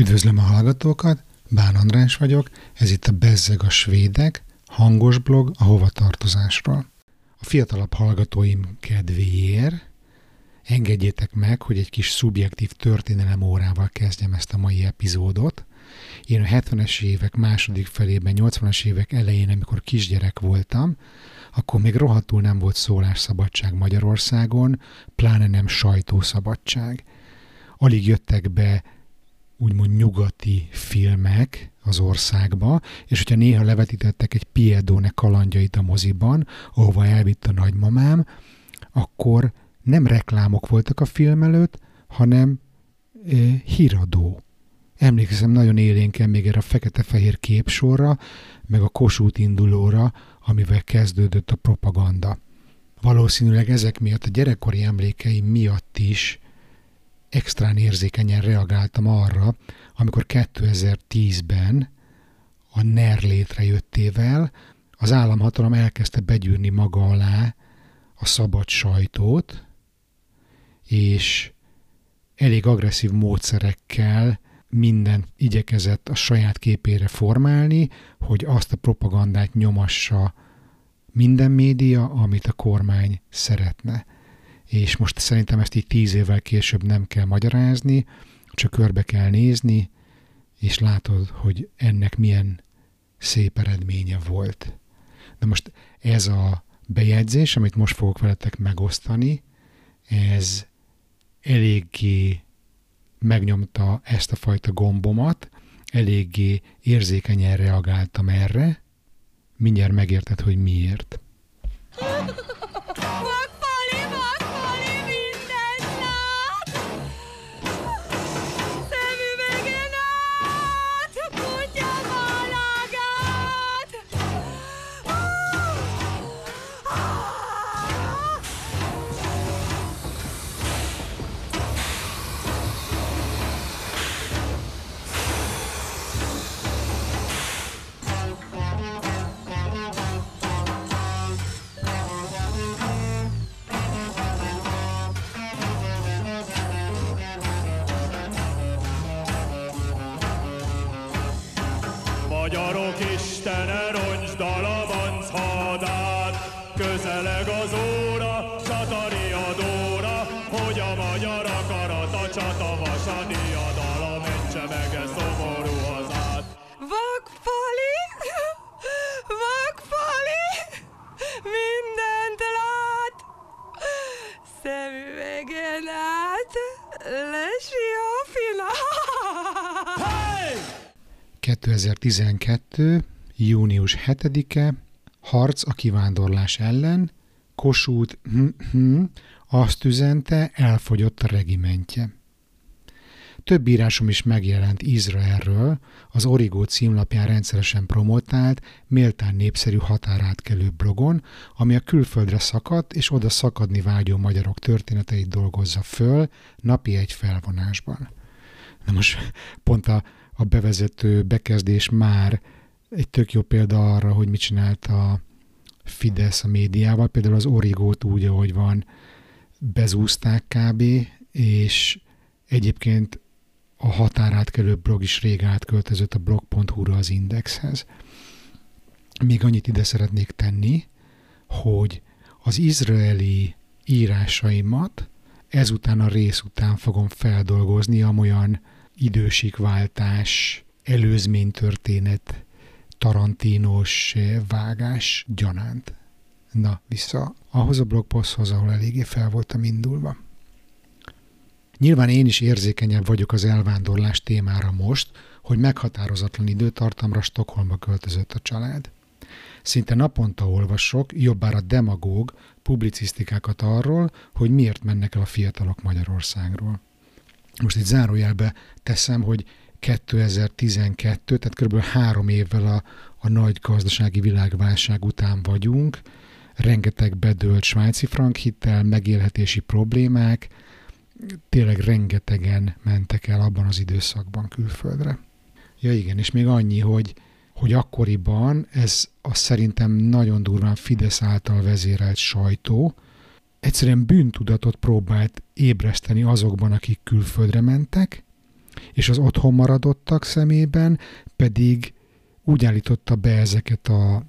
Üdvözlöm a hallgatókat, Bán András vagyok, ez itt a Bezzeg a Svédek, hangos blog a hovatartozásról. A fiatalabb hallgatóim kedvéért engedjétek meg, hogy egy kis szubjektív történelem órával kezdjem ezt a mai epizódot. Én a 70-es évek második felében, 80-as évek elején, amikor kisgyerek voltam, akkor még rohadtul nem volt szólásszabadság Magyarországon, pláne nem sajtószabadság. Alig jöttek be úgymond nyugati filmek az országba, és hogyha néha levetítettek egy Piedone kalandjait a moziban, ahova elvitt a nagymamám, akkor nem reklámok voltak a film előtt, hanem e, híradó. Emlékszem nagyon élénken még erre a fekete-fehér képsorra, meg a Kossuth indulóra, amivel kezdődött a propaganda. Valószínűleg ezek miatt a gyerekkori emlékeim miatt is extrán érzékenyen reagáltam arra, amikor 2010-ben a NER létrejöttével az államhatalom elkezdte begyűrni maga alá a szabad sajtót, és elég agresszív módszerekkel minden igyekezett a saját képére formálni, hogy azt a propagandát nyomassa minden média, amit a kormány szeretne és most szerintem ezt így tíz évvel később nem kell magyarázni, csak körbe kell nézni, és látod, hogy ennek milyen szép eredménye volt. De most ez a bejegyzés, amit most fogok veletek megosztani, ez eléggé megnyomta ezt a fajta gombomat, eléggé érzékenyen reagáltam erre, mindjárt megérted, hogy miért. Hey! 2012. június 7-e, harc a kivándorlás ellen, Kossuth hm, hm, azt üzente, elfogyott a regimentje. Több írásom is megjelent Izraelről, az Origó címlapján rendszeresen promotált, méltán népszerű határátkelő blogon, ami a külföldre szakadt és oda szakadni vágyó magyarok történeteit dolgozza föl napi egy felvonásban. Na most pont a, a bevezető bekezdés már egy tök jó példa arra, hogy mit csinált a Fidesz a médiával. Például az Origót úgy, ahogy van, bezúzták kb. és egyébként a határátkelő blog is rég átköltözött a blog.hu-ra az Indexhez. Még annyit ide szeretnék tenni, hogy az izraeli írásaimat ezután a rész után fogom feldolgozni amolyan idősikváltás, előzménytörténet, tarantínos vágás gyanánt. Na, vissza ahhoz a blogposthoz, ahol eléggé fel voltam indulva. Nyilván én is érzékenyebb vagyok az elvándorlás témára most, hogy meghatározatlan időtartamra Stockholmba költözött a család. Szinte naponta olvasok, jobbára demagóg publicisztikákat arról, hogy miért mennek el a fiatalok Magyarországról. Most itt zárójelbe teszem, hogy 2012, tehát kb. három évvel a, a nagy gazdasági világválság után vagyunk, rengeteg bedőlt svájci frank hittel, megélhetési problémák, tényleg rengetegen mentek el abban az időszakban külföldre. Ja igen, és még annyi, hogy, hogy akkoriban ez a szerintem nagyon durván Fidesz által vezérelt sajtó egyszerűen bűntudatot próbált ébreszteni azokban, akik külföldre mentek, És az otthon maradottak szemében pedig úgy állította be ezeket a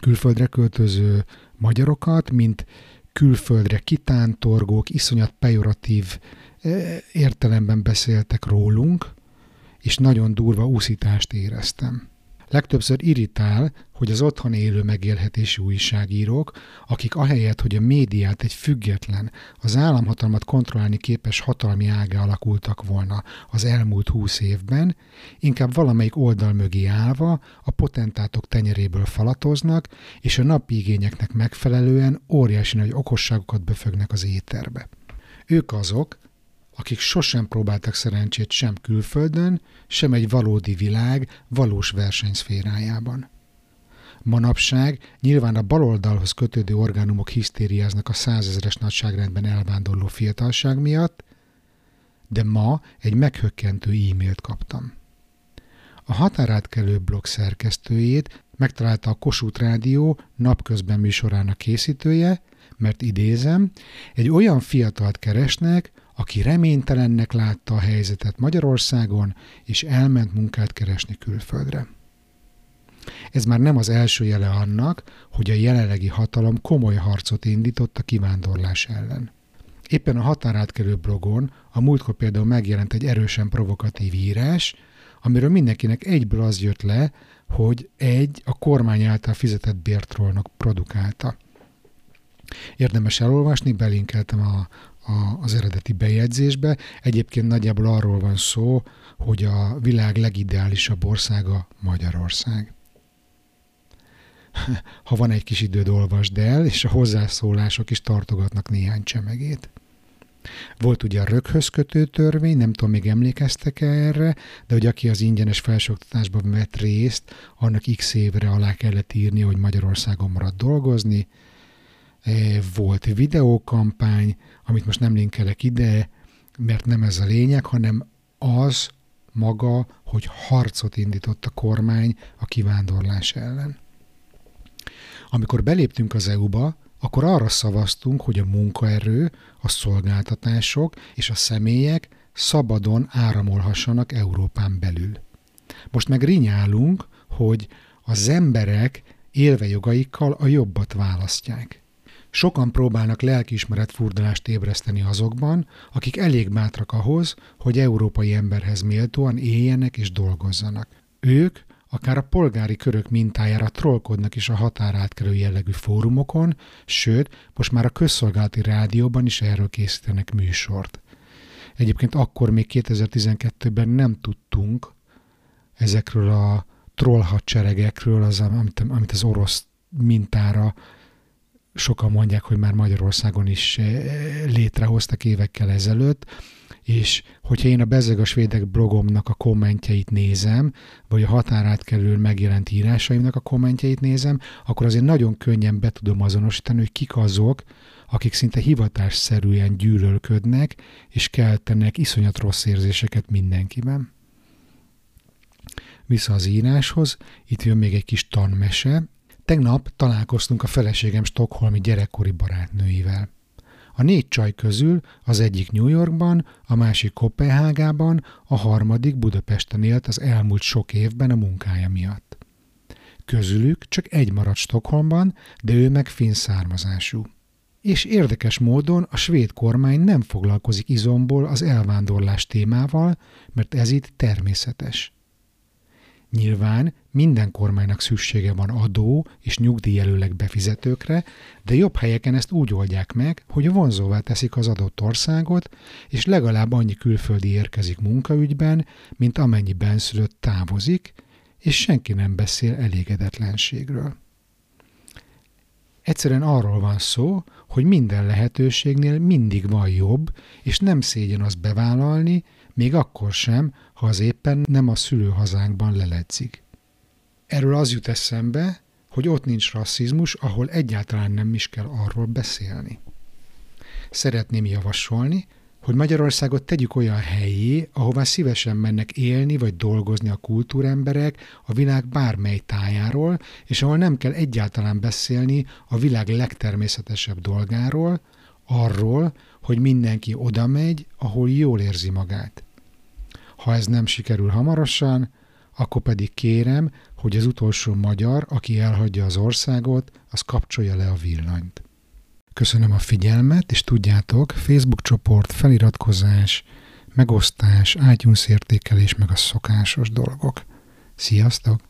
külföldre költöző magyarokat, mint külföldre kitántorgók, iszonyat pejoratív eh, értelemben beszéltek rólunk, és nagyon durva úszítást éreztem. Legtöbbször irritál, hogy az otthon élő megélhetési újságírók, akik ahelyett, hogy a médiát egy független, az államhatalmat kontrollálni képes hatalmi ága alakultak volna az elmúlt húsz évben, inkább valamelyik oldal mögé állva a potentátok tenyeréből falatoznak, és a napi igényeknek megfelelően óriási nagy okosságokat befögnek az éterbe. Ők azok, akik sosem próbáltak szerencsét sem külföldön, sem egy valódi világ valós versenyszférájában. Manapság nyilván a baloldalhoz kötődő orgánumok hisztériáznak a százezres nagyságrendben elvándorló fiatalság miatt, de ma egy meghökkentő e-mailt kaptam. A határátkelő blog szerkesztőjét megtalálta a Kossuth Rádió napközben műsorának készítője, mert idézem, egy olyan fiatalt keresnek, aki reménytelennek látta a helyzetet Magyarországon, és elment munkát keresni külföldre. Ez már nem az első jele annak, hogy a jelenlegi hatalom komoly harcot indított a kivándorlás ellen. Éppen a határátkelő blogon a múltkor például megjelent egy erősen provokatív írás, amiről mindenkinek egyből az jött le, hogy egy a kormány által fizetett bértrollnak produkálta. Érdemes elolvasni, belinkeltem a, a, az eredeti bejegyzésbe. Egyébként nagyjából arról van szó, hogy a világ legideálisabb országa Magyarország. Ha van egy kis időd, olvasd el, és a hozzászólások is tartogatnak néhány csemegét. Volt ugye a röghöz kötő törvény, nem tudom, még emlékeztek -e erre, de hogy aki az ingyenes felsőoktatásban vett részt, annak x évre alá kellett írni, hogy Magyarországon marad dolgozni. E, volt videókampány, amit most nem linkelek ide, mert nem ez a lényeg, hanem az maga, hogy harcot indított a kormány a kivándorlás ellen. Amikor beléptünk az EU-ba, akkor arra szavaztunk, hogy a munkaerő, a szolgáltatások és a személyek szabadon áramolhassanak Európán belül. Most meg rinyálunk, hogy az emberek élve jogaikkal a jobbat választják. Sokan próbálnak lelkiismeret furdalást ébreszteni azokban, akik elég bátrak ahhoz, hogy európai emberhez méltóan éljenek és dolgozzanak. Ők akár a polgári körök mintájára trollkodnak is a határátkelő jellegű fórumokon, sőt, most már a közszolgálati rádióban is erről készítenek műsort. Egyébként akkor még 2012-ben nem tudtunk ezekről a troll hadseregekről, az, amit, amit az orosz mintára sokan mondják, hogy már Magyarországon is eh, létrehoztak évekkel ezelőtt, és hogyha én a Bezeg a Svédek blogomnak a kommentjeit nézem, vagy a határátkelő megjelent írásaimnak a kommentjeit nézem, akkor azért nagyon könnyen be tudom azonosítani, hogy kik azok, akik szinte hivatásszerűen gyűlölködnek, és keltenek iszonyat rossz érzéseket mindenkiben. Vissza az íráshoz, itt jön még egy kis tanmese, Tegnap találkoztunk a feleségem stokholmi gyerekkori barátnőivel. A négy csaj közül az egyik New Yorkban, a másik Kopenhágában, a harmadik Budapesten élt az elmúlt sok évben a munkája miatt. Közülük csak egy maradt Stockholmban, de ő meg finn származású. És érdekes módon a svéd kormány nem foglalkozik izomból az elvándorlás témával, mert ez itt természetes. Nyilván minden kormánynak szüksége van adó és nyugdíjelőleg befizetőkre, de jobb helyeken ezt úgy oldják meg, hogy vonzóvá teszik az adott országot, és legalább annyi külföldi érkezik munkaügyben, mint amennyi benszülött távozik, és senki nem beszél elégedetlenségről. Egyszerűen arról van szó, hogy minden lehetőségnél mindig van jobb, és nem szégyen azt bevállalni, még akkor sem, ha az éppen nem a szülőhazánkban leledzik. Erről az jut eszembe, hogy ott nincs rasszizmus, ahol egyáltalán nem is kell arról beszélni. Szeretném javasolni, hogy Magyarországot tegyük olyan helyé, ahová szívesen mennek élni vagy dolgozni a kultúremberek a világ bármely tájáról, és ahol nem kell egyáltalán beszélni a világ legtermészetesebb dolgáról, arról, hogy mindenki oda megy, ahol jól érzi magát. Ha ez nem sikerül hamarosan, akkor pedig kérem, hogy az utolsó magyar, aki elhagyja az országot, az kapcsolja le a villanyt. Köszönöm a figyelmet, és tudjátok, Facebook csoport, feliratkozás, megosztás, iTunes értékelés, meg a szokásos dolgok. Sziasztok!